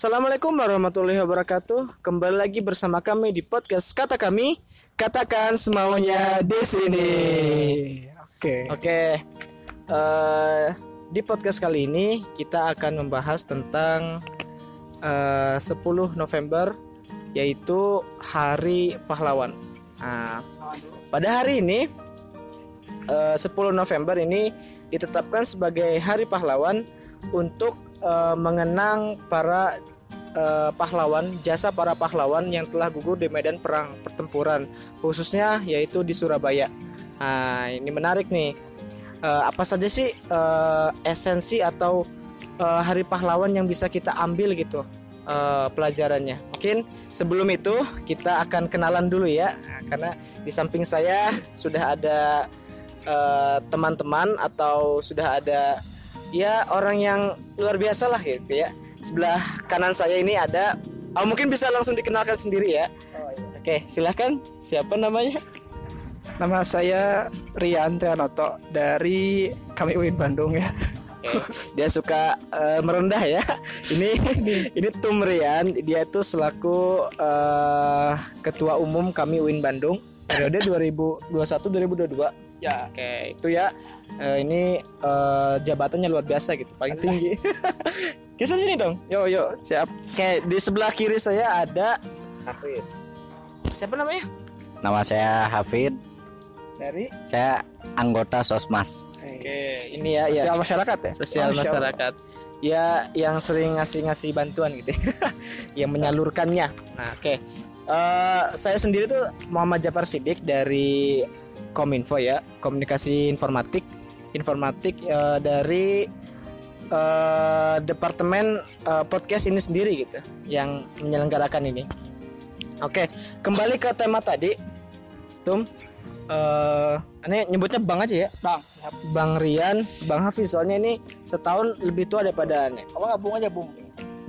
Assalamualaikum warahmatullahi wabarakatuh. Kembali lagi bersama kami di podcast Kata Kami. Katakan semaunya di sini. Oke. Oke. eh, di podcast kali ini kita akan membahas tentang eh, 10 November yaitu Hari Pahlawan. Nah, pada hari ini eh, 10 November ini ditetapkan sebagai Hari Pahlawan untuk mengenang para eh, pahlawan, jasa para pahlawan yang telah gugur di medan perang pertempuran, khususnya yaitu di Surabaya. Nah, ini menarik nih. Eh, apa saja sih eh, esensi atau eh, Hari Pahlawan yang bisa kita ambil gitu eh, pelajarannya? Mungkin sebelum itu kita akan kenalan dulu ya, karena di samping saya sudah ada eh, teman-teman atau sudah ada ya orang yang luar biasa lah gitu ya. Sebelah kanan saya ini ada, oh, mungkin bisa langsung dikenalkan sendiri ya. Oke, silahkan. Siapa namanya? Nama saya Rian Trianoto dari kami UIN Bandung ya. Oke, dia suka eh, merendah ya. Ini ini Tum Rian, dia itu selaku eh, ketua umum kami UIN Bandung periode 2021 2022. Ya. Oke, itu ya. Eh, ini eh, jabatannya luar biasa gitu, paling tinggi. Kisah sini dong. Yo yo siap. Oke, di sebelah kiri saya ada Hafid. Siapa namanya? Nama saya Hafid, Dari saya anggota Sosmas. Oke, ini ya ya Sosial masyarakat ya. sosial masyarakat. Ya, yang sering ngasih-ngasih bantuan gitu. yang menyalurkannya. Nah, oke. Eh, saya sendiri tuh Muhammad Jafar Sidik dari Kominfo ya, Komunikasi Informatik. Informatik eh, dari eh, departemen eh, podcast ini sendiri gitu yang menyelenggarakan ini. Oke, kembali ke tema tadi. Tum eh ini nyebutnya Bang aja ya. Bang. Bang Rian, Bang Hafiz soalnya ini setahun lebih tua daripada aneh. Apa nggak Bung aja Bung?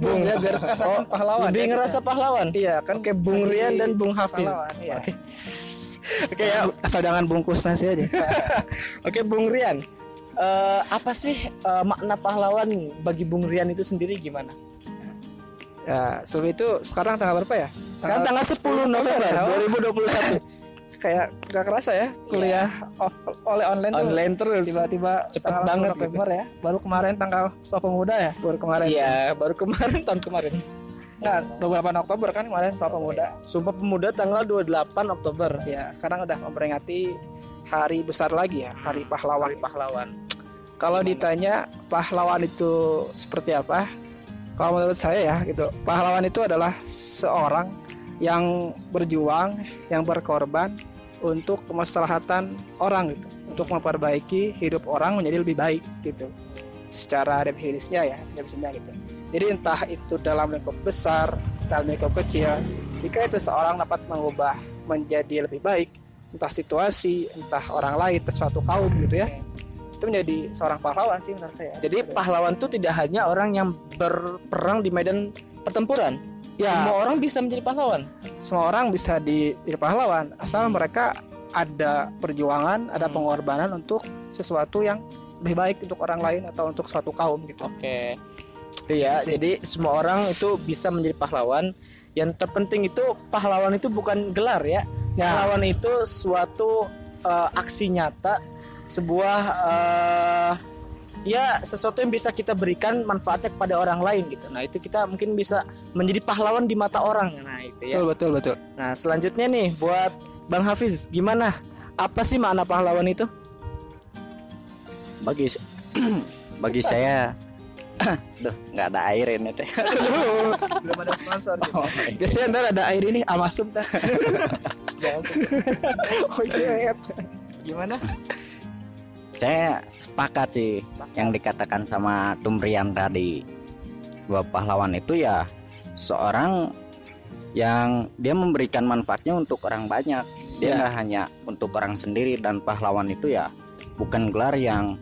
Bung ya biar oh, pahlawan lebih ya, ngerasa pahlawan. Iya kan Oke, Bung Rian dan Bung Hafiz. pahlawan, Iya. Oke. Ya. Asal jangan bungkus nasi aja. Oke, Bung Rian. Eh, apa sih eh, makna pahlawan bagi Bung Rian itu sendiri gimana? ya sebelum itu sekarang tanggal berapa ya? Sekarang tanggal 10 November Oh, 2021. Kayak gak kerasa ya kuliah off, oleh online, tuh. Online terus. tiba-tiba Cepet tanggal 10 banget gitu. November ya. Baru kemarin tanggal Sumpah Pemuda ya. Baru kemarin. Iya, baru kemarin tahun kemarin. Enggak, 28 Oktober kan kemarin Sumpah Pemuda. Sumpah Pemuda tanggal 28 Oktober. Ya, sekarang udah memperingati hari besar lagi ya, Hari Pahlawan. Pahlawan. Kalau ditanya pahlawan itu seperti apa? Kalau menurut saya ya gitu, pahlawan itu adalah seorang yang berjuang, yang berkorban untuk kemaslahatan orang gitu, untuk memperbaiki hidup orang menjadi lebih baik gitu. Secara definisinya ya, definisinya gitu. Jadi entah itu dalam lingkup besar, dalam lingkup kecil, jika itu seorang dapat mengubah menjadi lebih baik, entah situasi, entah orang lain, entah suatu kaum gitu ya, itu menjadi seorang pahlawan sih menurut saya. Jadi pahlawan itu tidak hanya orang yang berperang di medan pertempuran. Ya. Semua orang bisa menjadi pahlawan. semua orang bisa di- jadi pahlawan asal mereka ada perjuangan, ada Hmm. pengorbanan untuk sesuatu yang lebih baik untuk orang lain atau untuk suatu kaum gitu. Oke. Itu ya. Jadi semua orang itu bisa menjadi pahlawan. Yang terpenting itu pahlawan itu bukan gelar ya. Pahlawan itu suatu eh, aksi nyata, sebuah eh, ya sesuatu yang bisa kita berikan manfaatnya kepada orang lain gitu. Nah, itu kita mungkin bisa menjadi pahlawan di mata orang. Nah, itu ya. Betul betul betul. Nah, selanjutnya nih buat Bang Hafiz, gimana? Apa sih makna pahlawan itu? Bagi bagi saya Duh, nggak ada air ini teh. Belum ada sponsor. gitu. Biasanya ntar ada air ini amasum dah. oh iya. Gimana? Saya sepakat sih yang dikatakan sama Tumrian tadi. Bahwa pahlawan itu ya seorang yang dia memberikan manfaatnya untuk orang banyak. Dia Ya. nggak hanya untuk orang sendiri dan pahlawan itu ya bukan gelar yang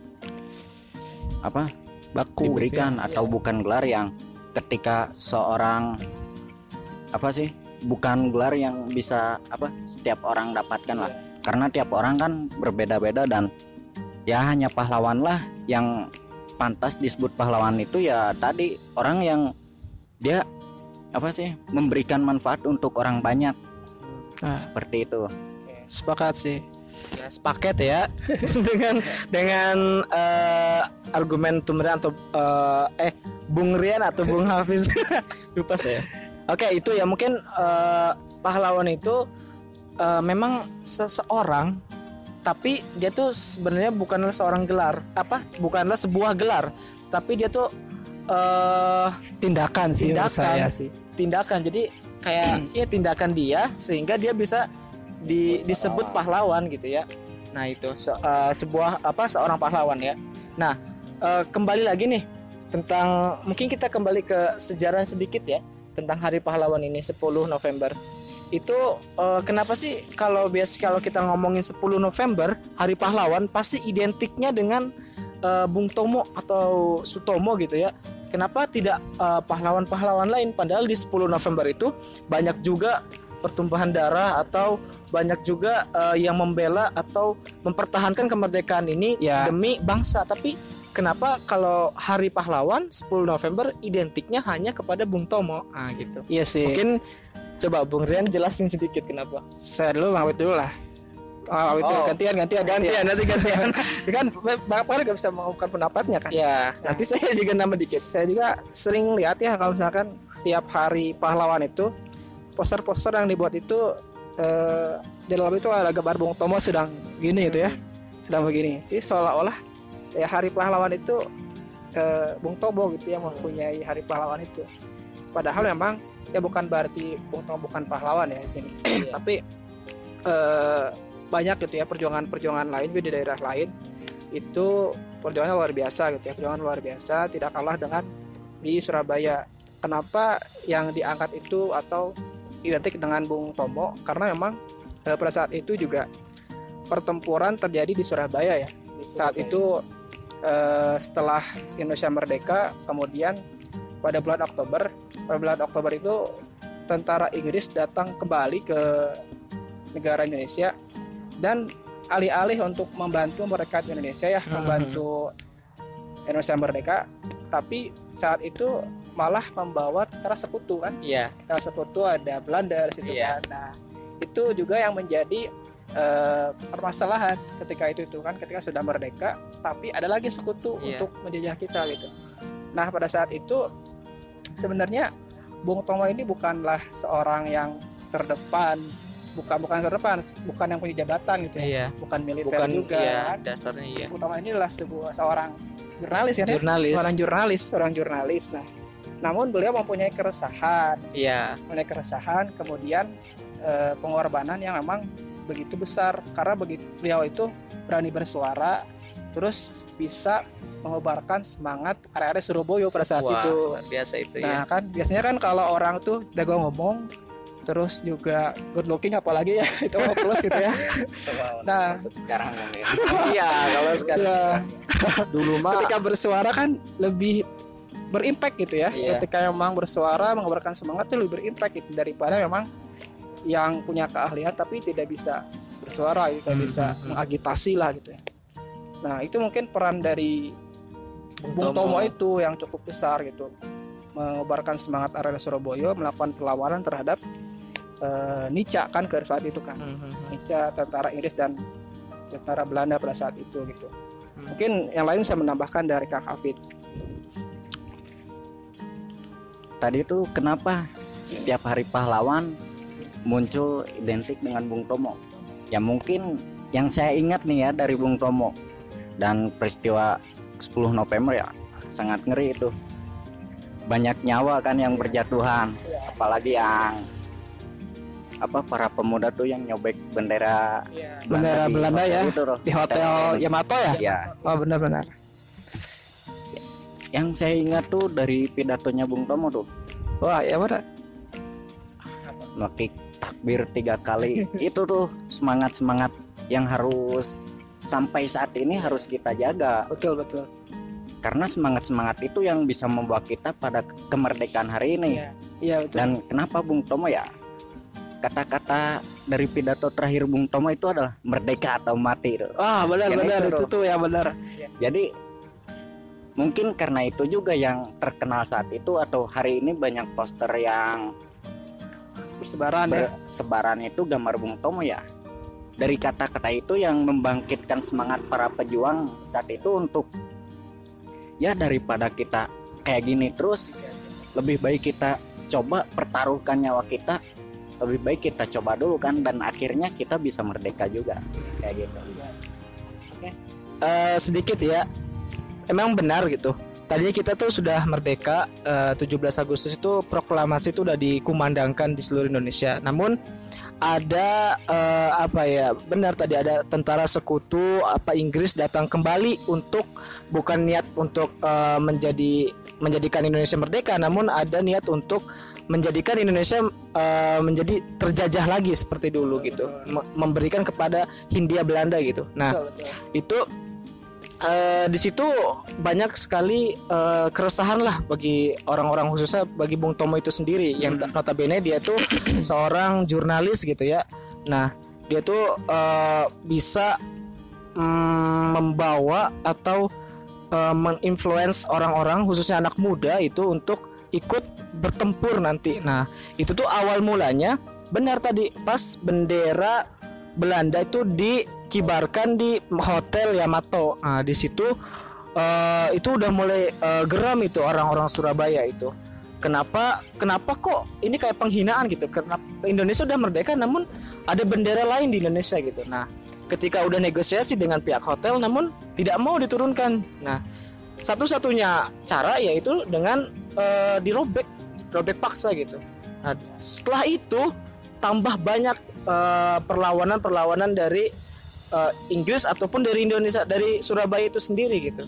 apa Baku diberikan ya. atau bukan gelar yang ketika seorang apa sih bukan gelar yang bisa apa setiap orang dapatkan lah. Karena tiap orang kan berbeda-beda dan ya hanya pahlawan lah yang pantas disebut pahlawan itu ya tadi orang yang dia apa sih memberikan manfaat untuk orang banyak. Nah, seperti itu. Sepakat sih. Ya, sepaket ya. Dengan dengan eh, argumen Tumrian atau eh, eh Bung Rian atau Bung Hafiz. Lupa saya. Oke itu ya. Mungkin eh, pahlawan itu eh, memang seseorang tapi dia tuh sebenarnya bukanlah seorang gelar. Apa? Bukanlah sebuah gelar. Tapi dia tuh eh Tindakan sih Tindakan. saya sih. tindakan. Jadi kayak ya tindakan dia sehingga dia bisa di, disebut pahlawan gitu ya. Nah itu se- eh, sebuah apa seorang pahlawan ya. Nah eh, kembali lagi nih tentang mungkin kita kembali ke sejarah sedikit ya tentang hari pahlawan ini 10 November. Itu eh, kenapa sih kalau biasa kalau kita ngomongin 10 November hari pahlawan pasti identiknya dengan eh, Bung Tomo atau Sutomo gitu ya? Kenapa tidak pahlawan-pahlawan lain? Padahal di 10 November itu banyak juga pertumpahan darah atau banyak juga eh, yang membela atau mempertahankan kemerdekaan ini Ya. demi bangsa tapi kenapa kalau hari pahlawan 10 November identiknya hanya kepada Bung Tomo ah gitu Iya sih. mungkin coba Bung Rian jelasin sedikit kenapa saya dulu Bang Awit dulu lah. Oh, dulu. Oh. gantian gantian gantian nanti gantian kan banyak banget gak bisa mengungkapkan pendapatnya kan. ya nanti saya juga nambah dikit Saya juga sering lihat ya kalau misalkan tiap hari pahlawan itu poster-poster yang dibuat itu eh, di dalam itu ada gambar Bung Tomo sedang gini gitu ya, sedang begini. Jadi seolah-olah ya hari pahlawan itu eh, Bung Tomo gitu yang mempunyai hari pahlawan itu. Padahal memang ya bukan berarti Bung Tomo bukan pahlawan ya di sini, Iya. tapi eh, banyak gitu ya perjuangan-perjuangan lain di daerah lain itu perjuangannya luar biasa gitu ya perjuangan luar biasa tidak kalah dengan di Surabaya kenapa yang diangkat itu atau identik dengan Bung Tomo karena memang eh, pada saat itu juga pertempuran terjadi di Surabaya ya. Saat itu eh, setelah Indonesia merdeka kemudian pada bulan Oktober pada bulan Oktober itu tentara Inggris datang kembali ke negara Indonesia dan alih-alih untuk membantu mereka di Indonesia ya Hmm. membantu Indonesia merdeka. Tapi saat itu malah membawa tentara sekutu kan? Iya. Tentara sekutu ada Belanda di situ Iya. kan? Nah itu juga yang menjadi eh, permasalahan ketika itu itu kan? Ketika sudah merdeka tapi ada lagi sekutu Iya. untuk menjajah kita gitu. Nah pada saat itu sebenarnya Bung Tomo ini bukanlah seorang yang terdepan bukan bukan terdepan bukan yang punya jabatan gitu ya. Iya. Bukan militer bukan juga iya kan. dasarnya iya. Tomo ini adalah sebuah seorang jurnalis ya. Jurnalis. Seorang jurnalis seorang jurnalis nah namun beliau mempunyai keresahan. Iya. Oleh keresahan kemudian eh, pengorbanan yang memang begitu besar. Karena begitu beliau itu berani bersuara terus bisa mengobarkan semangat area-area Surabaya pada saat Wah, itu. biasa itu nah ya kan biasanya kan kalau orang tuh jago ngomong terus juga good looking apalagi ya itu mau plus gitu ya. Nah. Sekarang mungkin iya kalau sekarang. Ya, dulu mah ketika bersuara kan lebih berimpact gitu ya Iya. ketika memang bersuara mengobarkan semangat itu lebih berimpact gitu daripada memang yang punya keahlian tapi tidak bisa bersuara gitu, tidak Hmm, bisa hmm, hmm. mengagitasi lah gitu ya. Nah itu mungkin peran dari Bung Bung Tomo. Tomo itu yang cukup besar gitu mengobarkan semangat area Surabaya melakukan perlawanan terhadap eh, Nica kan ke saat itu kan Mhm. Nica tentara Inggris dan tentara Belanda pada saat itu gitu Hmm. mungkin yang lain bisa menambahkan dari Kang Hafid tadi itu kenapa setiap hari pahlawan muncul identik dengan Bung Tomo? Ya mungkin yang saya ingat nih ya dari Bung Tomo dan peristiwa 10 November ya sangat ngeri itu. Banyak nyawa kan yang berjatuhan apalagi yang apa para pemuda tuh yang nyobek bendera Bendera di Belanda hotel ya, itu loh. di hotel Hotel Yamato ya? Ya oh benar-benar yang saya ingat tuh dari pidatonya Bung Tomo tuh. Wah ya benar ngekik takbir tiga kali. Itu tuh semangat semangat yang harus sampai saat ini harus kita jaga. Betul betul. Karena semangat semangat itu yang bisa membawa kita pada kemerdekaan hari ini. Iya. iya betul. Dan kenapa Bung Tomo ya? Kata-kata dari pidato terakhir Bung Tomo itu adalah merdeka atau mati itu wah benar Yang benar. itu itu tuh. tuh ya benar. Jadi mungkin karena itu juga yang terkenal saat itu atau hari ini banyak poster yang Persebaran ya. bersebaran itu gambar Bung Tomo ya. Dari kata-kata itu yang membangkitkan semangat para pejuang saat itu untuk ya daripada kita kayak gini terus lebih baik kita coba pertaruhkan nyawa kita lebih baik kita coba dulu kan dan akhirnya kita bisa merdeka juga. Kayak gitu. Eh, sedikit ya emang benar gitu. Tadinya kita tuh sudah merdeka eh, 17 Agustus itu proklamasi itu udah dikumandangkan di seluruh Indonesia. Namun ada eh, apa ya benar tadi ada tentara sekutu apa Inggris datang kembali untuk bukan niat untuk eh, menjadi menjadikan Indonesia merdeka namun ada niat untuk menjadikan Indonesia eh, menjadi terjajah lagi seperti dulu gitu. Me- memberikan kepada Hindia Belanda gitu. Nah Betul, betul. itu eh, di situ banyak sekali eh, keresahan lah bagi orang-orang khususnya bagi Bung Tomo itu sendiri yang notabene dia tuh seorang jurnalis gitu ya. Nah dia tuh eh, bisa mm, membawa atau eh, menginfluence orang-orang khususnya anak muda itu untuk ikut bertempur nanti. Nah itu tuh awal mulanya benar tadi pas bendera Belanda itu dikibarkan di hotel Yamato. Nah, di situ eh, itu udah mulai eh, geram itu orang-orang Surabaya itu. Kenapa kenapa kok ini kayak penghinaan gitu? Kenapa Indonesia udah merdeka namun ada bendera lain di Indonesia gitu. Nah, ketika udah negosiasi dengan pihak hotel namun tidak mau diturunkan. Nah, satu-satunya cara yaitu dengan eh, dirobek, robek paksa gitu. Nah, setelah itu tambah banyak perlawanan-perlawanan dari eh, Inggris ataupun dari Indonesia dari Surabaya itu sendiri gitu.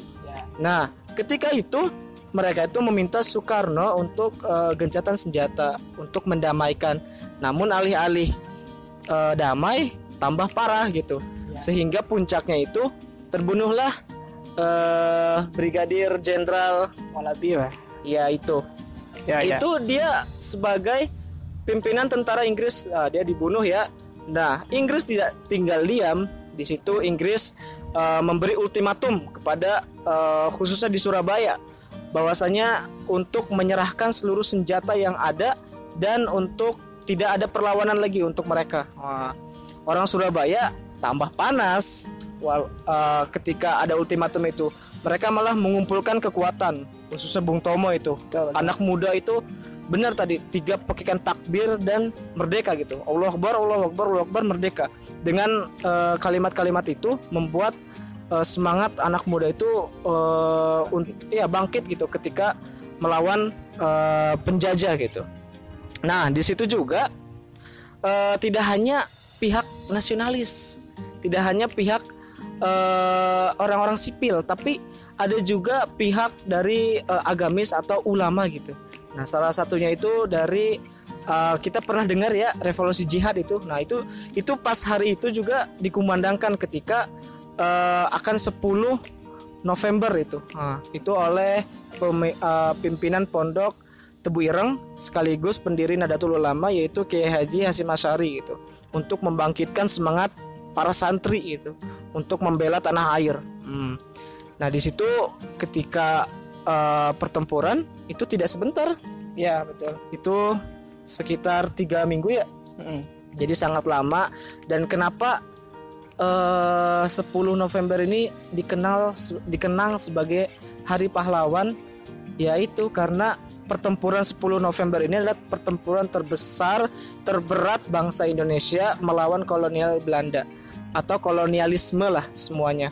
Nah, ketika itu mereka itu meminta Soekarno untuk eh, gencatan senjata untuk mendamaikan. Namun alih-alih eh, damai tambah parah gitu. Sehingga puncaknya itu terbunuhlah eh, Brigadir Jenderal Walabi ya. ya itu Ya, ya. itu dia sebagai pimpinan tentara Inggris ah, dia dibunuh ya nah Inggris tidak tinggal diam di situ Inggris eh, memberi ultimatum kepada eh, khususnya di Surabaya bahwasanya untuk menyerahkan seluruh senjata yang ada dan untuk tidak ada perlawanan lagi untuk mereka. Wah, orang Surabaya tambah panas wal- eh, ketika ada ultimatum itu. Mereka malah mengumpulkan kekuatan khususnya Bung Tomo itu. Anak muda itu benar tadi tiga pekikan takbir dan merdeka gitu. Allah Akbar Allah Akbar Allah Akbar merdeka. Dengan eh, kalimat-kalimat itu membuat eh, semangat anak muda itu un- ya bangkit gitu ketika melawan eh, penjajah gitu. Nah di situ juga eh, tidak hanya pihak nasionalis tidak hanya pihak orang-orang sipil tapi ada juga pihak dari eh, agamis atau ulama gitu. Nah, salah satunya itu dari eh, kita pernah dengar ya revolusi jihad itu. Nah, itu itu pas hari itu juga dikumandangkan ketika eh, akan 10 November itu. Nah, itu oleh pemi- eh, pimpinan pondok Tebu Ireng sekaligus pendiri Nadatul Ulama yaitu Kiai Haji Hasim Asyari gitu untuk membangkitkan semangat para santri itu untuk membela tanah air. Hmm. Nah di situ ketika eh, pertempuran itu tidak sebentar, Ya, betul. itu sekitar tiga minggu ya. Mm-mm. Jadi sangat lama dan kenapa eh 10 November ini dikenal dikenang sebagai Hari Pahlawan yaitu karena pertempuran 10 November ini adalah pertempuran terbesar terberat bangsa Indonesia melawan kolonial Belanda atau kolonialisme lah semuanya.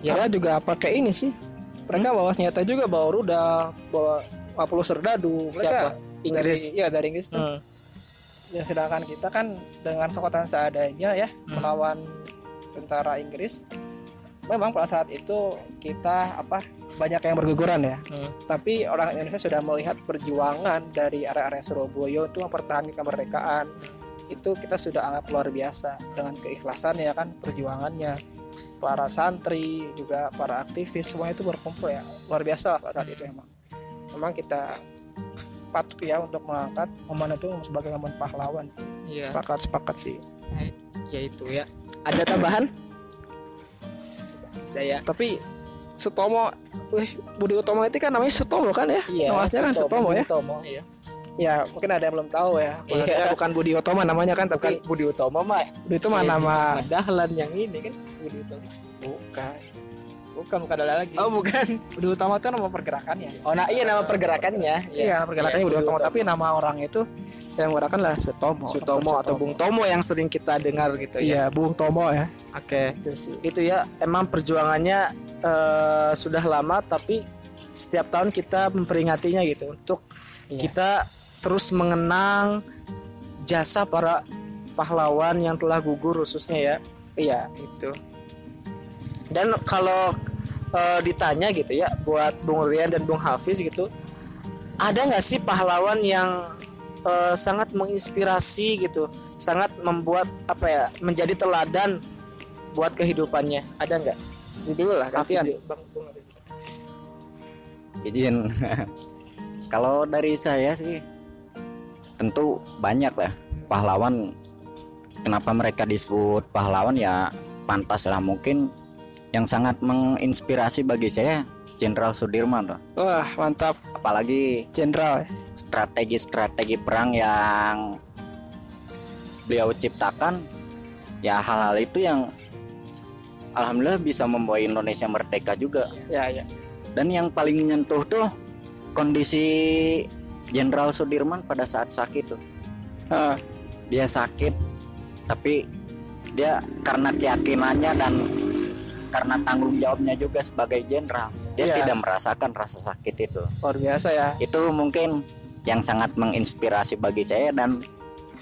Ya Ya, juga pakai ini sih. Mereka bawa senjata juga, bawa rudal, bawa 50 serdadu. Mereka Siapa? Inggris. Dari, iya dari Inggris tuh. Hmm. Ya, sedangkan kita kan dengan kekuatan seadanya ya melawan tentara Inggris. Memang pada saat itu kita apa banyak yang berguguran ya. Hmm. Tapi orang Indonesia sudah melihat perjuangan dari area-area Surabaya itu mempertahankan kemerdekaan. Itu kita sudah anggap luar biasa dengan keikhlasan ya kan perjuangannya. Para santri juga para aktivis semua itu berkumpul ya luar biasa lah pada saat itu emang. Memang kita patut ya untuk mengangkat momen itu sebagai momen pahlawan sih. Iya. Sepakat sepakat sih. Ya itu ya. Ada tambahan? Ada ya. Tapi Sutomo Wih, Budi Utomo itu kan namanya Sutomo kan ya? Nama aslinya kan Sutomo ya? Sutomo, iya. Ya, mungkin ada yang belum tahu ya. Iya. Iya. Bukan Budi Utomo namanya kan, Bukan tapi Budi Utomo mah. Budi itu Kayak nama Dahlan yang ini kan Budi Utomo. bukan. Bukan, bukan ada lagi. Oh, bukan. Budi Utomo itu nama pergerakannya. Oh, nah iya nama pergerakannya. Iya, nama pergerakannya Budi Utomo, tapi nama orang itu yang menggunakan lah Sutomo. Sutomo atau Bung Tomo yang sering kita dengar gitu ya. Iya, Bung Tomo ya. Oke. Itu sih. Itu ya emang perjuangannya eh, sudah lama tapi setiap tahun kita memperingatinya gitu untuk Iya. kita terus mengenang jasa para pahlawan yang telah gugur khususnya ya. Iya. itu dan kalau eh, ditanya gitu ya buat Bung Rian dan Bung Hafiz gitu ada nggak sih pahlawan yang eh, sangat menginspirasi gitu sangat membuat apa ya menjadi teladan buat kehidupannya ada nggak dulu lah gantian. Bang Bung Hafiz. izin kalau dari saya sih tentu banyak lah pahlawan kenapa mereka disebut pahlawan ya pantas lah mungkin yang sangat menginspirasi bagi saya Jenderal Sudirman loh. Wah, mantap. apalagi Jenderal. strategi-strategi perang yang beliau ciptakan ya hal-hal itu yang alhamdulillah bisa membawa Indonesia merdeka juga Ya, ya. dan yang paling menyentuh tuh kondisi Jenderal Sudirman pada saat sakit tuh Ah, dia sakit tapi dia karena keyakinannya dan karena tanggung jawabnya juga sebagai jenderal dia Iya. tidak merasakan rasa sakit itu luar biasa ya. itu mungkin yang sangat menginspirasi bagi saya dan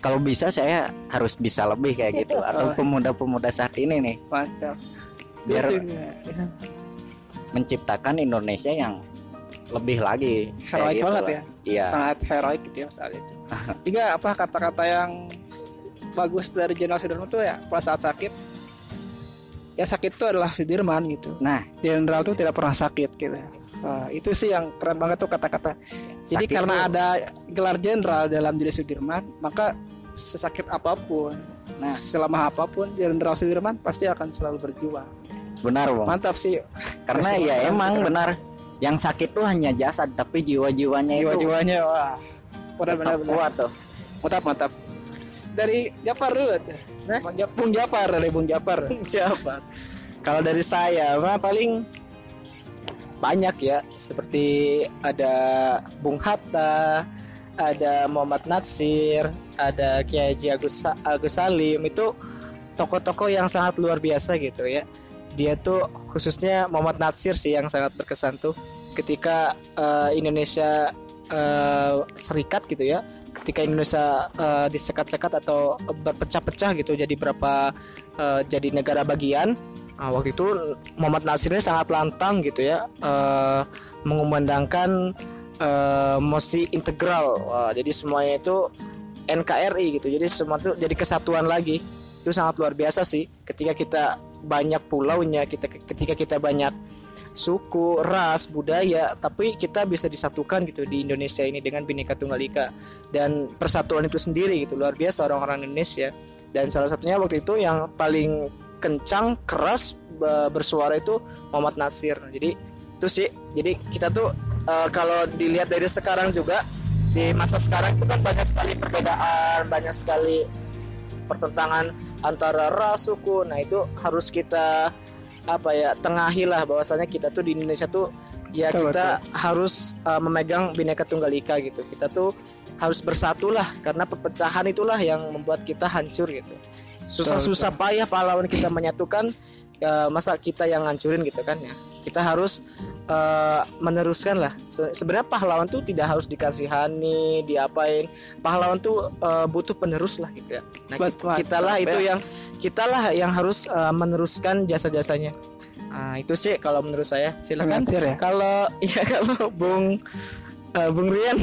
kalau bisa saya harus bisa lebih kayak gitu atau pemuda-pemuda saat ini nih Mantap. biar menciptakan Indonesia yang lebih lagi Heroik gitu banget lah. ya. iya sangat heroik gitu ya saat itu. Tiga apa kata-kata yang bagus dari Jenderal Sudirman tuh ya pada saat sakit ya sakit itu adalah Sudirman gitu. nah Jenderal tuh tidak pernah sakit gitu. Wah, itu sih yang keren banget tuh kata-kata. Jadi Sakit karena tuh- ada gelar jenderal dalam diri Sudirman, maka sesakit apa pun, Nah. selama apa pun Jenderal Sudirman pasti akan selalu berjuang. benar bang Mantap sih. karena ya emang benar yang sakit tuh hanya jasad tapi jiwa-jiwanya itu jiwa-jiwanya wah. Benar benar tetap benar. kuat tuh Mantap mantap. Dari Jafar dulu tuh. Nah? Bung Jafar dari Bung Jafar. Siapa? Kalau dari saya mah paling banyak ya seperti ada Bung Hatta, ada Muhammad Natsir, ada Kiai Haji Agus, Agus Salim itu tokoh-tokoh yang sangat luar biasa gitu ya. Dia tuh khususnya Muhammad Natsir sih yang sangat berkesan tuh ketika eh, Indonesia eh, serikat gitu ya. Ketika Indonesia eh, disekat-sekat atau berpecah-pecah gitu jadi berapa eh, jadi negara bagian. Nah, waktu itu Muhammad Nasir ini sangat lantang gitu ya eh, mengumandangkan eh, mosi integral. Wah, jadi semuanya itu NKRI gitu. Jadi semua itu jadi kesatuan lagi. Itu sangat luar biasa sih ketika kita banyak pulaunya, kita ketika kita banyak suku, ras, budaya, tapi kita bisa disatukan gitu di Indonesia ini dengan Bhinneka Tunggal Ika dan persatuan itu sendiri gitu luar biasa orang-orang Indonesia. Dan salah satunya waktu itu yang paling kencang, keras be- bersuara itu Muhammad Nasir. Jadi itu sih. Jadi kita tuh eh, kalau dilihat dari sekarang juga di masa sekarang itu kan banyak sekali perbedaan, banyak sekali pertentangan antara ras suku. Nah, itu harus kita apa ya, tengahi lah bahwasanya kita tuh di Indonesia tuh ya Betul, kita harus uh, memegang Bhinneka Tunggal Ika gitu. Kita tuh harus bersatu lah karena perpecahan itulah yang membuat kita hancur gitu. Susah-susah payah pahlawan kita menyatukan ya, masa kita yang ngancurin gitu kan ya. Kita harus uh, meneruskan lah. Se- Sebenarnya pahlawan tuh tidak harus dikasihani, diapain. Pahlawan tuh uh, butuh penerus lah gitu ya. Nah, Betul, kita, kita lah itu ya. yang kita lah yang harus uh, meneruskan jasa-jasanya. Nah, itu sih kalau menurut saya. Silakan. Ya. Kalau ya kalau Bung uh, Bung Rian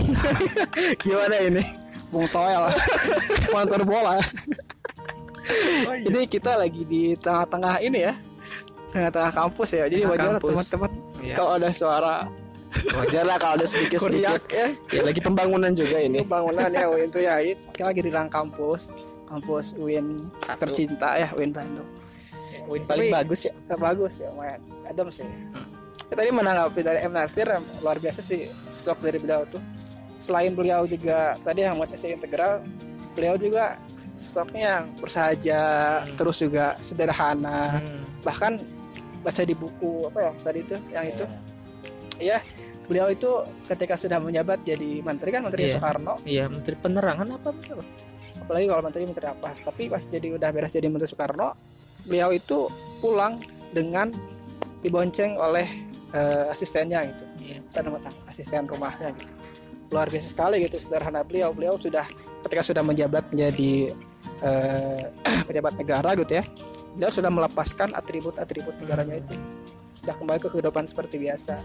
gimana ini? Bung Toel. Mantor bola. Oh, iya. Jadi kita lagi di tengah-tengah ini ya. Tengah-tengah kampus ya. Jadi wajar teman-teman Iya. kalau ada suara Wajar lah kalau ada sedikit-sedikit. kuriak ya. Ya lagi pembangunan juga ini. Bangunan ya UIN itu ya. Kita lagi di dalam kampus. Kampus UIN Satu. tercinta ya UIN Bandung. Win paling Tapi- bagus ya. Ya, bagus ya lumayan. Adem sih. Ya, tadi menanggapi dari M Nasir luar biasa sih sosok dari beliau tuh. Selain beliau juga tadi yang buat integral, beliau juga sosoknya yang bersahaja, Hmm. terus juga sederhana. Hmm. Bahkan baca di buku apa ya tadi itu yang itu ya beliau itu ketika sudah menjabat jadi menteri kan menteri Iya. Soekarno Iya, Menteri Penerangan apa? apa? apalagi kalau menteri menteri apa tapi pas jadi udah beres jadi menteri Soekarno beliau itu pulang dengan dibonceng oleh eh, asistennya gitu Iya. saya tak- asisten rumahnya gitu luar biasa sekali gitu sederhana beliau beliau sudah ketika sudah menjabat menjadi eh, pejabat negara gitu ya beliau sudah melepaskan atribut-atribut negaranya itu sudah kembali ke kehidupan seperti biasa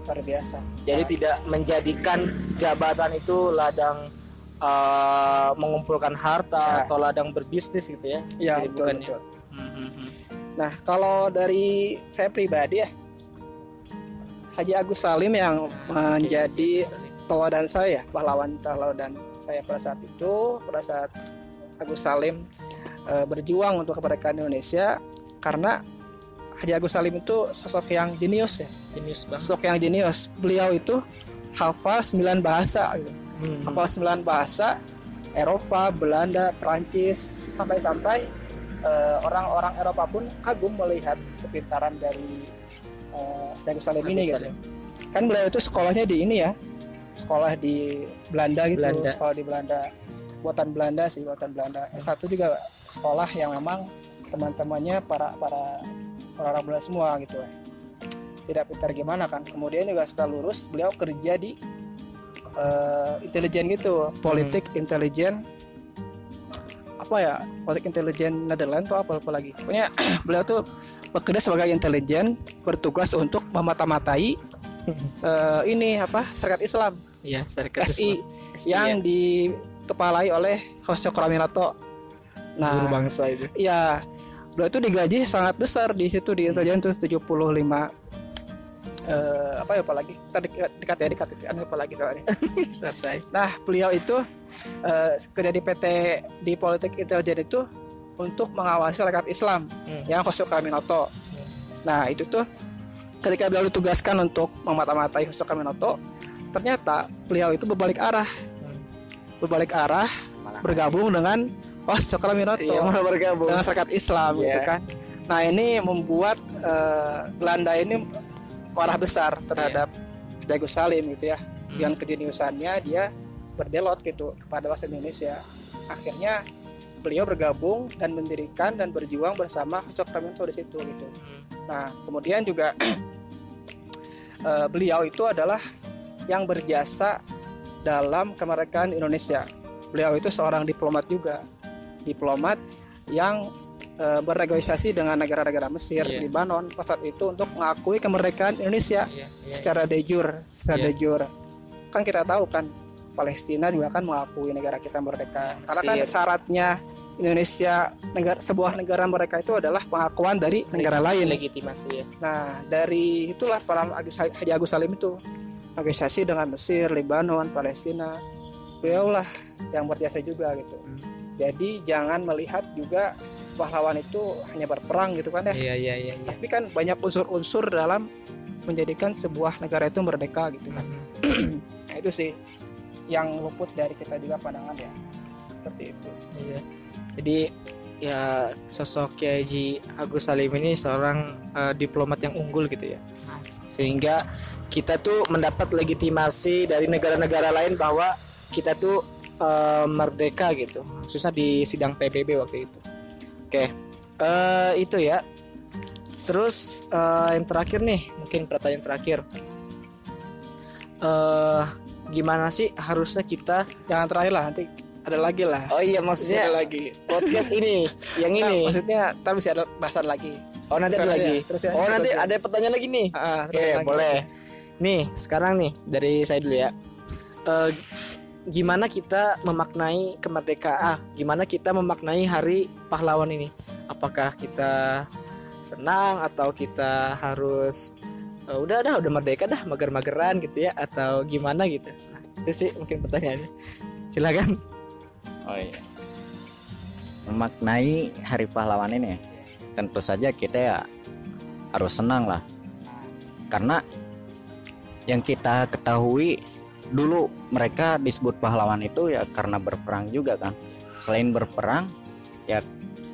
luar biasa Jadi tidak menjadikan jabatan itu ladang eh, mengumpulkan harta Ya. atau ladang berbisnis gitu ya. ya Jadi betul, bukan ya. betul. Hmm, hmm, hmm. Nah, kalau dari saya pribadi ya, Haji Agus Salim yang menjadi teladan saya, pahlawan teladan saya pada saat itu, pada saat Agus Salim eh, berjuang untuk kemerdekaan Indonesia, karena Haji Agus Salim itu sosok yang jenius ya, Jenius banget. sosok yang jenius. Beliau itu hafal 9 bahasa, gitu. Hmm, hafal 9 bahasa, Eropa, Belanda, Prancis, sampai-sampai eh, orang-orang Eropa pun kagum melihat kepintaran dari eh, Agus Salim ini gitu. Salim. Kan beliau itu sekolahnya di ini ya, sekolah di Belanda gitu, Belanda. sekolah di Belanda, buatan Belanda sih, buatan Belanda. S1 juga sekolah yang memang teman-temannya para para orang-orang Belanda semua gitu ya. Tidak pintar gimana kan. Kemudian juga setelah lulus beliau kerja di eh, intelijen gitu, politik intelijen apa ya politik intelijen Netherlands atau apa, apa lagi pokoknya beliau tuh bekerja sebagai intelijen bertugas untuk memata-matai eh, ini apa Serikat Islam Iya, Serikat SI Islam. SI, yang ya. Dikepalai oleh Hosho Kramirato. Guru Nah, bangsa itu. ya beliau itu digaji sangat besar di situ di intelijen tuh 75 eh, apa ya apalagi tadi dekat ya dekat anu apa lagi soalnya Santai. Nah, beliau itu eh, kerja di PT di politik intelijen itu untuk mengawasi rakyat Islam Hmm. yang Hosho Kaminoto. Nah, itu tuh ketika beliau ditugaskan untuk memata-matai Hosho Kaminoto, ternyata beliau itu berbalik arah, Hmm. Berbalik arah bergabung dengan Hosho Kaminoto Iya, malah bergabung. dengan rakyat Islam Iya. gitu kan. Nah, ini membuat eh, Belanda ini marah besar terhadap Agus Salim gitu ya Hmm. dengan kejeniusannya dia berbelot gitu kepada bahasa Indonesia akhirnya beliau bergabung dan mendirikan dan berjuang bersama Sokraminto di situ gitu Hmm. nah kemudian juga eh, beliau itu adalah yang berjasa dalam kemerdekaan Indonesia beliau itu seorang diplomat juga diplomat yang eh, bernegosiasi dengan negara-negara Mesir, Iya. Lebanon pada saat itu untuk mengakui kemerdekaan Indonesia Iya, iya, secara de jure, secara Iya. de jure. Kan kita tahu kan Palestina juga kan mengakui negara kita merdeka. Karena kan syaratnya Indonesia negara sebuah negara mereka itu adalah pengakuan dari negara lain. legitimasi ya. Nah, dari itulah Agus Haji Agus Salim itu negosiasi dengan Mesir, Lebanon, Palestina. Beliau lah yang berjasa juga gitu. Hmm. Jadi jangan melihat juga pahlawan itu hanya berperang gitu kan ya Iya iya iya iya. tapi kan banyak unsur-unsur dalam menjadikan sebuah negara itu merdeka gitu kan Hmm. nah, itu sih yang luput dari kita juga pandangan ya seperti itu Iya. Jadi ya sosok Kiai Haji Agus Salim ini seorang eh, diplomat yang unggul gitu ya. Sehingga kita tuh mendapat legitimasi dari negara-negara lain bahwa kita tuh eh, merdeka gitu. Khususnya di sidang PBB waktu itu. Oke. Eh, itu ya. Terus eh, yang terakhir nih, mungkin pertanyaan terakhir. Eh gimana sih harusnya kita jangan terakhir lah nanti ada lagi lah Oh iya maksudnya ada lagi podcast ini yang Nah, ini. maksudnya ntar bisa ada bahasan lagi Oh nanti ada lagi. terus aja, Oh nanti ada pertanyaan lagi nih. Ah, Oke terus lagi. boleh. Nih sekarang nih dari saya dulu ya. Eh, gimana kita memaknai kemerdekaan? Gimana kita memaknai Hari Pahlawan ini? Apakah kita senang atau kita harus eh, udah dah udah merdeka dah mager-mageran gitu ya atau gimana gitu? Nah, itu sih mungkin pertanyaannya. Silakan. Oh iya. Memaknai Hari Pahlawan ini tentu saja kita ya harus senang lah. karena yang kita ketahui dulu mereka disebut pahlawan itu ya karena berperang juga kan. Selain berperang ya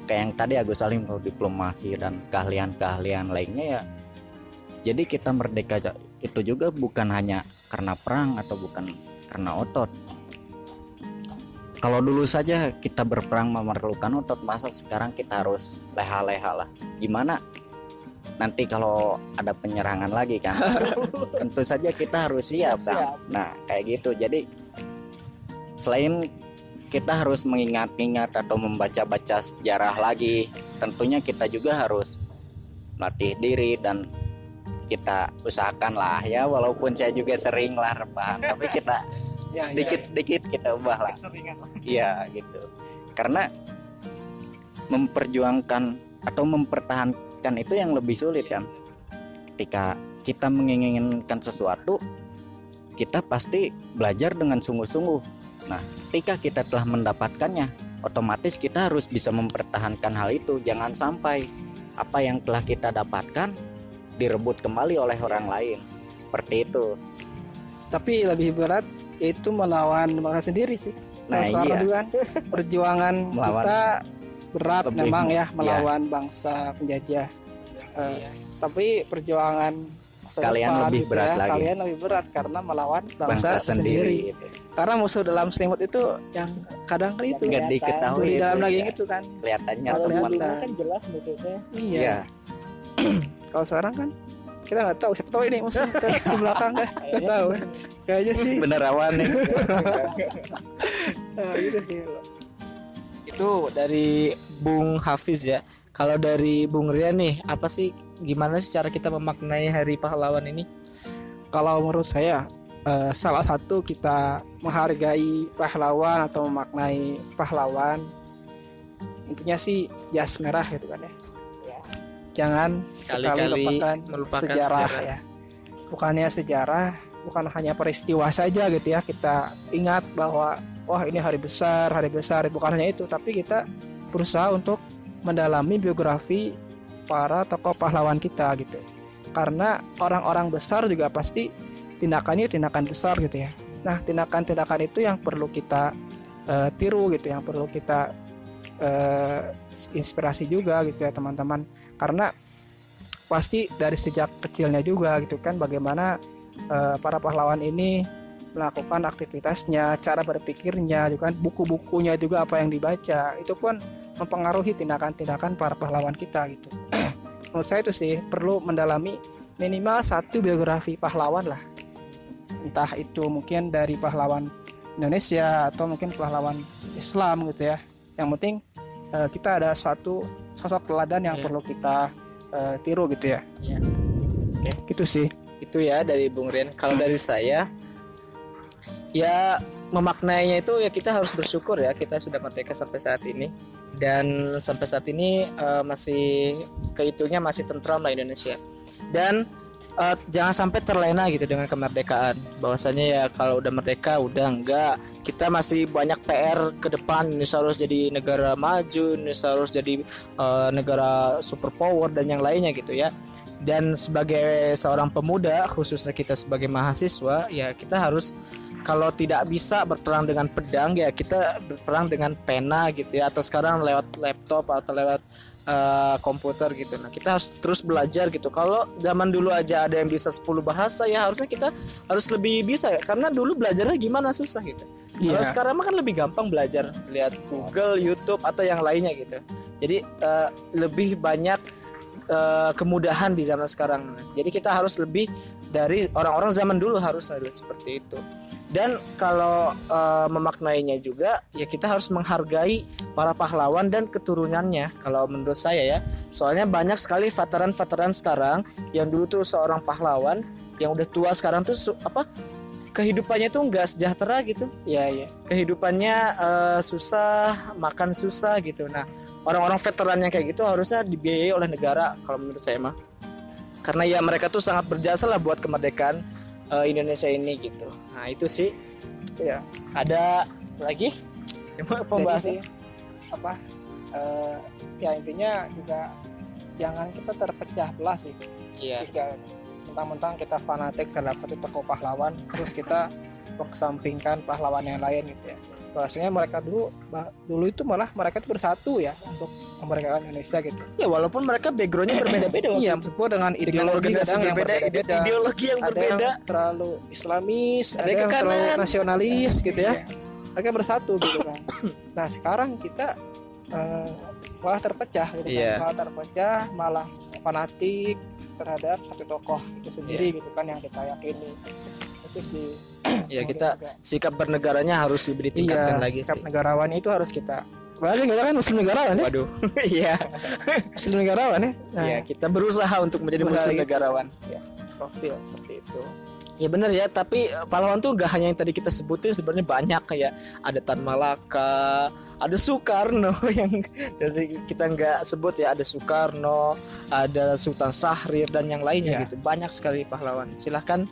kayak yang tadi Agus Salim kalau diplomasi dan keahlian-keahlian lainnya ya jadi kita merdeka itu juga bukan hanya karena perang atau bukan karena otot. Kalau dulu saja kita berperang memerlukan otot masa sekarang kita harus leha-leha lah. Gimana nanti kalau ada penyerangan lagi kan tentu saja kita harus siap kan Siap-siap. nah kayak gitu jadi selain kita harus mengingat-ingat atau membaca-baca sejarah lagi tentunya kita juga harus melatih diri dan kita usahakan lah ya walaupun saya juga sering lah rebahan tapi kita Ya, sedikit-sedikit kita ubah lah. Iya gitu. Karena memperjuangkan atau mempertahankan itu yang lebih sulit kan. Ketika kita menginginkan sesuatu, kita pasti belajar dengan sungguh-sungguh. Nah, ketika kita telah mendapatkannya, otomatis kita harus bisa mempertahankan hal itu. Jangan sampai apa yang telah kita dapatkan direbut kembali oleh orang lain. Seperti itu. tapi lebih berat itu melawan bangsa sendiri sih Nah, sekarang iya. kan perjuangan Melawan- kita berat Lebih- memang ya iya. melawan bangsa penjajah Eh, tapi perjuangan Kalian depan lebih gitu berat ya, lagi. kalian lebih berat karena melawan bangsa, Bangsa sendiri. sendiri. gitu. karena musuh dalam selimut itu yang kadang itu Nggak diketahui di dalam daging ya. itu kan Kelihatannya Kalau teman. kan jelas maksudnya iya Iya. kalau sekarang kan kita nggak tahu siapa tahu ini musuh di belakang kan nggak tahu kayaknya sih Bener awan nih. eh, gitu sih itu dari Bung Hafiz ya. Kalau dari Bung Rian nih apa sih gimana sih cara kita memaknai hari pahlawan ini? Kalau menurut saya eh, salah satu kita menghargai pahlawan atau memaknai pahlawan intinya sih jas merah gitu kan ya. Jangan sekali Sekali-kali lupakan melupakan sejarah, sejarah. ya. Bukannya sejarah bukan hanya peristiwa saja gitu ya. Kita ingat bahwa wah ini hari besar hari besar. Bukan hanya itu tapi kita berusaha untuk mendalami biografi para tokoh pahlawan kita gitu. Karena orang-orang besar juga pasti tindakannya tindakan besar gitu ya. Nah tindakan-tindakan itu yang perlu kita eh, tiru gitu. Yang perlu kita eh, inspirasi juga gitu ya teman-teman. Karena pasti dari sejak kecilnya juga gitu kan bagaimana eh, para pahlawan ini melakukan aktivitasnya, cara berpikirnya, juga kan buku-bukunya juga apa yang dibaca itu pun mempengaruhi tindakan-tindakan para pahlawan kita gitu. Menurut saya itu sih perlu mendalami minimal satu biografi pahlawan lah. Entah itu mungkin dari pahlawan Indonesia atau mungkin pahlawan Islam gitu ya. Yang penting eh, kita ada suatu sosok teladan yang Iya. perlu kita eh, tiru gitu ya. Iya. Gitu sih. itu ya dari Bung Rian kalau dari saya ya memaknainya itu ya kita harus bersyukur ya kita sudah merdeka sampai saat ini. Dan sampai saat ini eh, masih kehitungnya masih tentram lah Indonesia. Dan eh, jangan sampai terlena gitu dengan kemerdekaan. Bahwasanya ya kalau udah merdeka udah enggak. Kita masih banyak PR ke depan. Indonesia harus jadi negara maju Indonesia harus jadi eh, negara superpower dan yang lainnya gitu ya. Dan sebagai seorang pemuda khususnya kita sebagai mahasiswa ya kita harus kalau tidak bisa berperang dengan pedang ya kita berperang dengan pena gitu ya atau sekarang lewat laptop atau lewat eh, komputer gitu nah kita harus terus belajar gitu kalau zaman dulu aja ada yang bisa 10 bahasa ya harusnya kita harus lebih bisa ya karena dulu belajarnya gimana susah gitu kalau Iya. sekarang mah kan lebih gampang belajar lihat Google, YouTube atau yang lainnya gitu. Jadi eh, lebih banyak eh, kemudahan di zaman sekarang. Jadi kita harus lebih dari orang-orang zaman dulu harus ada seperti itu. Dan kalau eh, memaknainya juga ya kita harus menghargai para pahlawan dan keturunannya kalau menurut saya ya. Soalnya banyak sekali veteran-veteran sekarang yang dulu tuh seorang pahlawan yang udah tua sekarang tuh apa kehidupannya tuh nggak sejahtera gitu Iya, iya. kehidupannya eh, susah, makan susah gitu. Nah, orang-orang veteran yang kayak gitu harusnya dibiayai oleh negara kalau menurut saya mah. Karena ya mereka tuh sangat berjasa lah buat kemerdekaan eh, Indonesia ini gitu. Nah, itu sih. Iya. Ada lagi? Pembahasan? sih apa eh, ya intinya juga jangan kita terpecah belah sih Iya. juga mentang-mentang kita fanatik terhadap satu tokoh pahlawan terus kita mengesampingkan pahlawan yang lain gitu ya bahwasanya mereka dulu bah- dulu itu malah mereka itu bersatu ya untuk memerdekakan Indonesia gitu. Ya walaupun mereka backgroundnya berbeda-beda iya meskipun dengan dengan ideologi kadang yang berbeda, ide- berbeda ideologi yang ada berbeda. yang terlalu Islamis Ada ada, yang ke terlalu kanan. nasionalis gitu ya. Iya. mereka bersatu gitu kan. Nah sekarang kita eh, malah terpecah gitu kan. Malah terpecah malah fanatik terhadap satu tokoh itu sendiri Iya. gitu kan yang kita yakini. Itu sih Ya kita juga. sikap bernegaranya harus lebih ditingkatkan iya, lagi sikap sih. negarawan itu harus kita apalagi kita kan muslim negarawan ya Waduh. Iya. muslim negarawan ya nah, Iya, kita berusaha untuk menjadi Berusaha muslim gitu. negarawan. ya, profil seperti itu Ya benar ya, tapi eh, pahlawan tuh gak hanya yang tadi kita sebutin sebenarnya banyak kayak ada Tan Malaka, ada Soekarno yang dari kita nggak sebut ya, ada Soekarno, ada Sultan Syahrir dan yang lainnya Iya. gitu. Banyak sekali pahlawan. Silahkan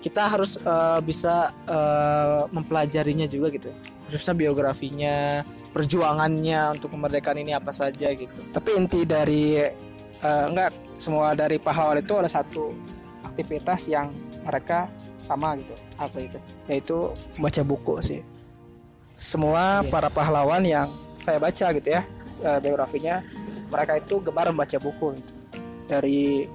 kita harus eh, bisa eh, mempelajarinya juga gitu. Khususnya biografinya, perjuangannya untuk kemerdekaan ini apa saja gitu. tapi inti dari eh, enggak semua dari pahlawan itu ada satu aktivitas yang mereka sama gitu Apa itu? yaitu baca buku sih semua Iya. para pahlawan yang saya baca gitu ya eh, biografinya mereka itu gemar membaca buku gitu. dari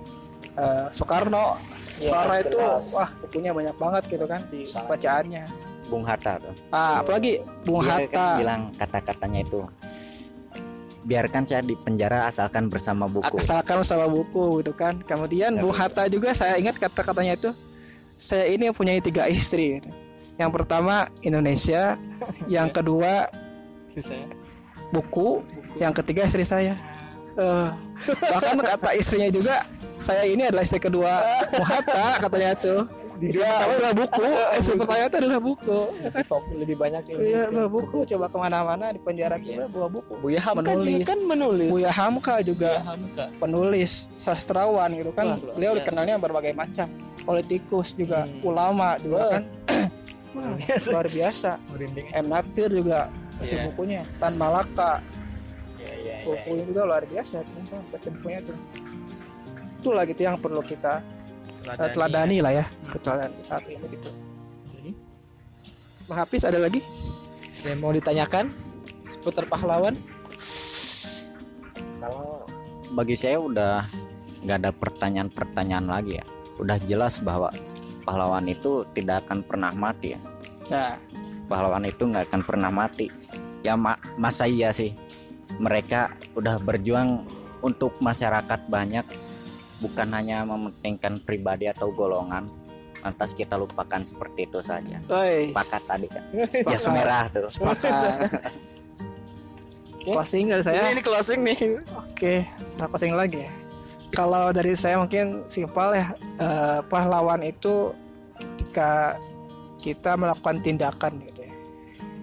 eh, Soekarno Iya, Soekarno itu wah bukunya banyak banget gitu kan Pasti. bacaannya. Bung Hatta tuh. Ah apalagi Bung dia kan Hatta. bilang kata-katanya itu biarkan saya di penjara asalkan bersama buku. Asalkan sama buku gitu kan. Kemudian Ya, Bung. Hatta juga saya ingat kata-katanya itu saya ini punya tiga istri. Gitu. yang pertama Indonesia. Yang kedua ya. buku. Yang ketiga istri saya Eh, bahkan kata istrinya juga saya ini adalah istri kedua Bung Hatta katanya tuh istri pertama adalah buku istri pertama itu adalah buku lebih banyak Iya, bawa buku coba ke mana-mana di penjara juga bawa buku Buya Hamka Menulis. juga kan menulis. Buya Hamka juga Hamka. penulis sastrawan gitu kan Wah, beliau biasa. dikenalnya berbagai macam politikus juga Hmm. ulama juga Wah. kan Wah, biasa. luar biasa Merinding. M Nasir juga Iya. bukunya Tan Malaka. Bukunya juga luar biasa teman-teman, baca bukunya tuh. Itulah gitu yang perlu kita eh, teladani. lah ya teladani saat ini gitu. Bang Hafiz ada lagi yang mau ditanyakan? Seputar pahlawan? kalau bagi saya udah nggak ada pertanyaan-pertanyaan lagi ya. Udah jelas bahwa pahlawan itu tidak akan pernah mati ya. Nah. Pahlawan itu nggak akan pernah mati. Ya ma- masa iya sih mereka udah berjuang untuk masyarakat banyak bukan hanya mementingkan pribadi atau golongan. Lantas kita lupakan seperti itu saja. Oi, sepakat tadi kan jas merah tuh. Sepakat. Closing dari saya? Ini, ini closing nih. Oke, nah pusing lagi ya. Kalau dari saya mungkin simpel ya, eh, pahlawan itu ketika kita melakukan tindakan gitu ya.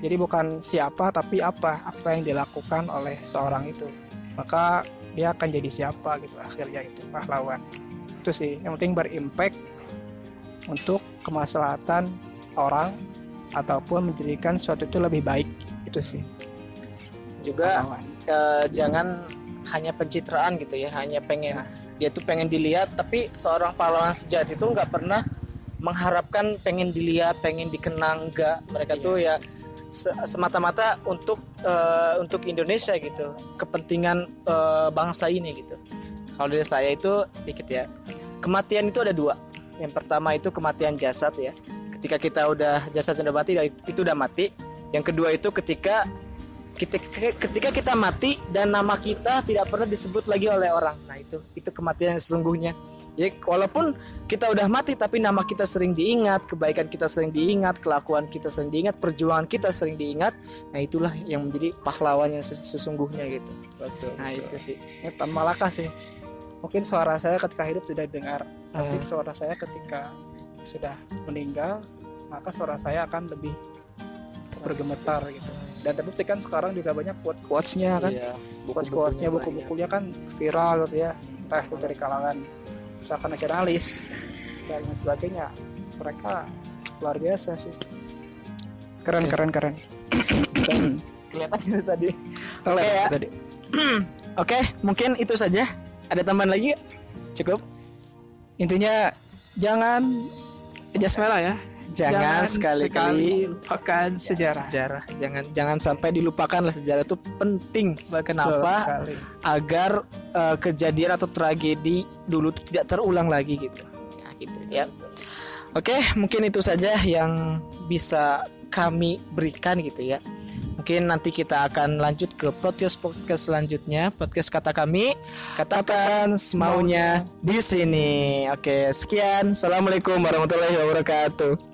Jadi bukan siapa tapi apa, apa yang dilakukan oleh seorang itu. Maka dia akan jadi siapa gitu akhirnya itu pahlawan. Itu sih, yang penting berimpact untuk kemaslahatan orang ataupun menjadikan sesuatu itu lebih baik. Itu sih. Juga pahlawan. eh, jangan hanya pencitraan gitu ya, hanya pengen dia tuh pengen dilihat tapi seorang pahlawan sejati itu nggak pernah mengharapkan pengen dilihat, pengen dikenang enggak. Mereka tuh ya semata-mata untuk eh, untuk Indonesia gitu, kepentingan eh, bangsa ini gitu. Kalau dari saya itu dikit ya. Kematian itu ada dua. Yang pertama itu kematian jasad ya. Ketika kita udah jasad sudah mati itu udah mati. Yang kedua itu ketika kita ketika kita mati dan nama kita tidak pernah disebut lagi oleh orang. Nah, itu itu kematian sesungguhnya. Ya walaupun kita udah mati tapi nama kita sering diingat, kebaikan kita sering diingat, kelakuan kita sering diingat, perjuangan kita sering diingat. Nah, itulah yang menjadi pahlawan yang ses- sesungguhnya gitu. Betul. Nah, itu sih. Ini Malaka sih. Mungkin suara saya ketika hidup sudah dengar, tapi Hmm. suara saya ketika sudah meninggal, maka suara saya akan lebih bergemetar gitu. Dan terbukti kan sekarang juga banyak quote quotesnya kan, Iya, quotes quotesnya buku-bukunya kan viral gitu ya, entah itu dari kalangan misalkan nasionalis dan lain sebagainya. Mereka luar biasa sih. Keren Oke. keren keren. Kelihatan gitu tadi. Keren ya. tadi. Oke, mungkin itu saja. Ada tambahan lagi? Cukup. Intinya jangan jas merah ya Jangan sekali-kali lupakan sejarah sejarah. Jangan jangan sampai dilupakan lah sejarah itu penting. Betul Kenapa? sekali. Agar eh, kejadian atau tragedi dulu itu tidak terulang lagi gitu. Ya, gitu ya. Oke, mungkin itu saja yang bisa kami berikan gitu ya. Mungkin nanti kita akan lanjut ke podcast podcast selanjutnya, podcast kata kami, katakan semaunya di sini. Oke, sekian. Assalamualaikum warahmatullahi wabarakatuh.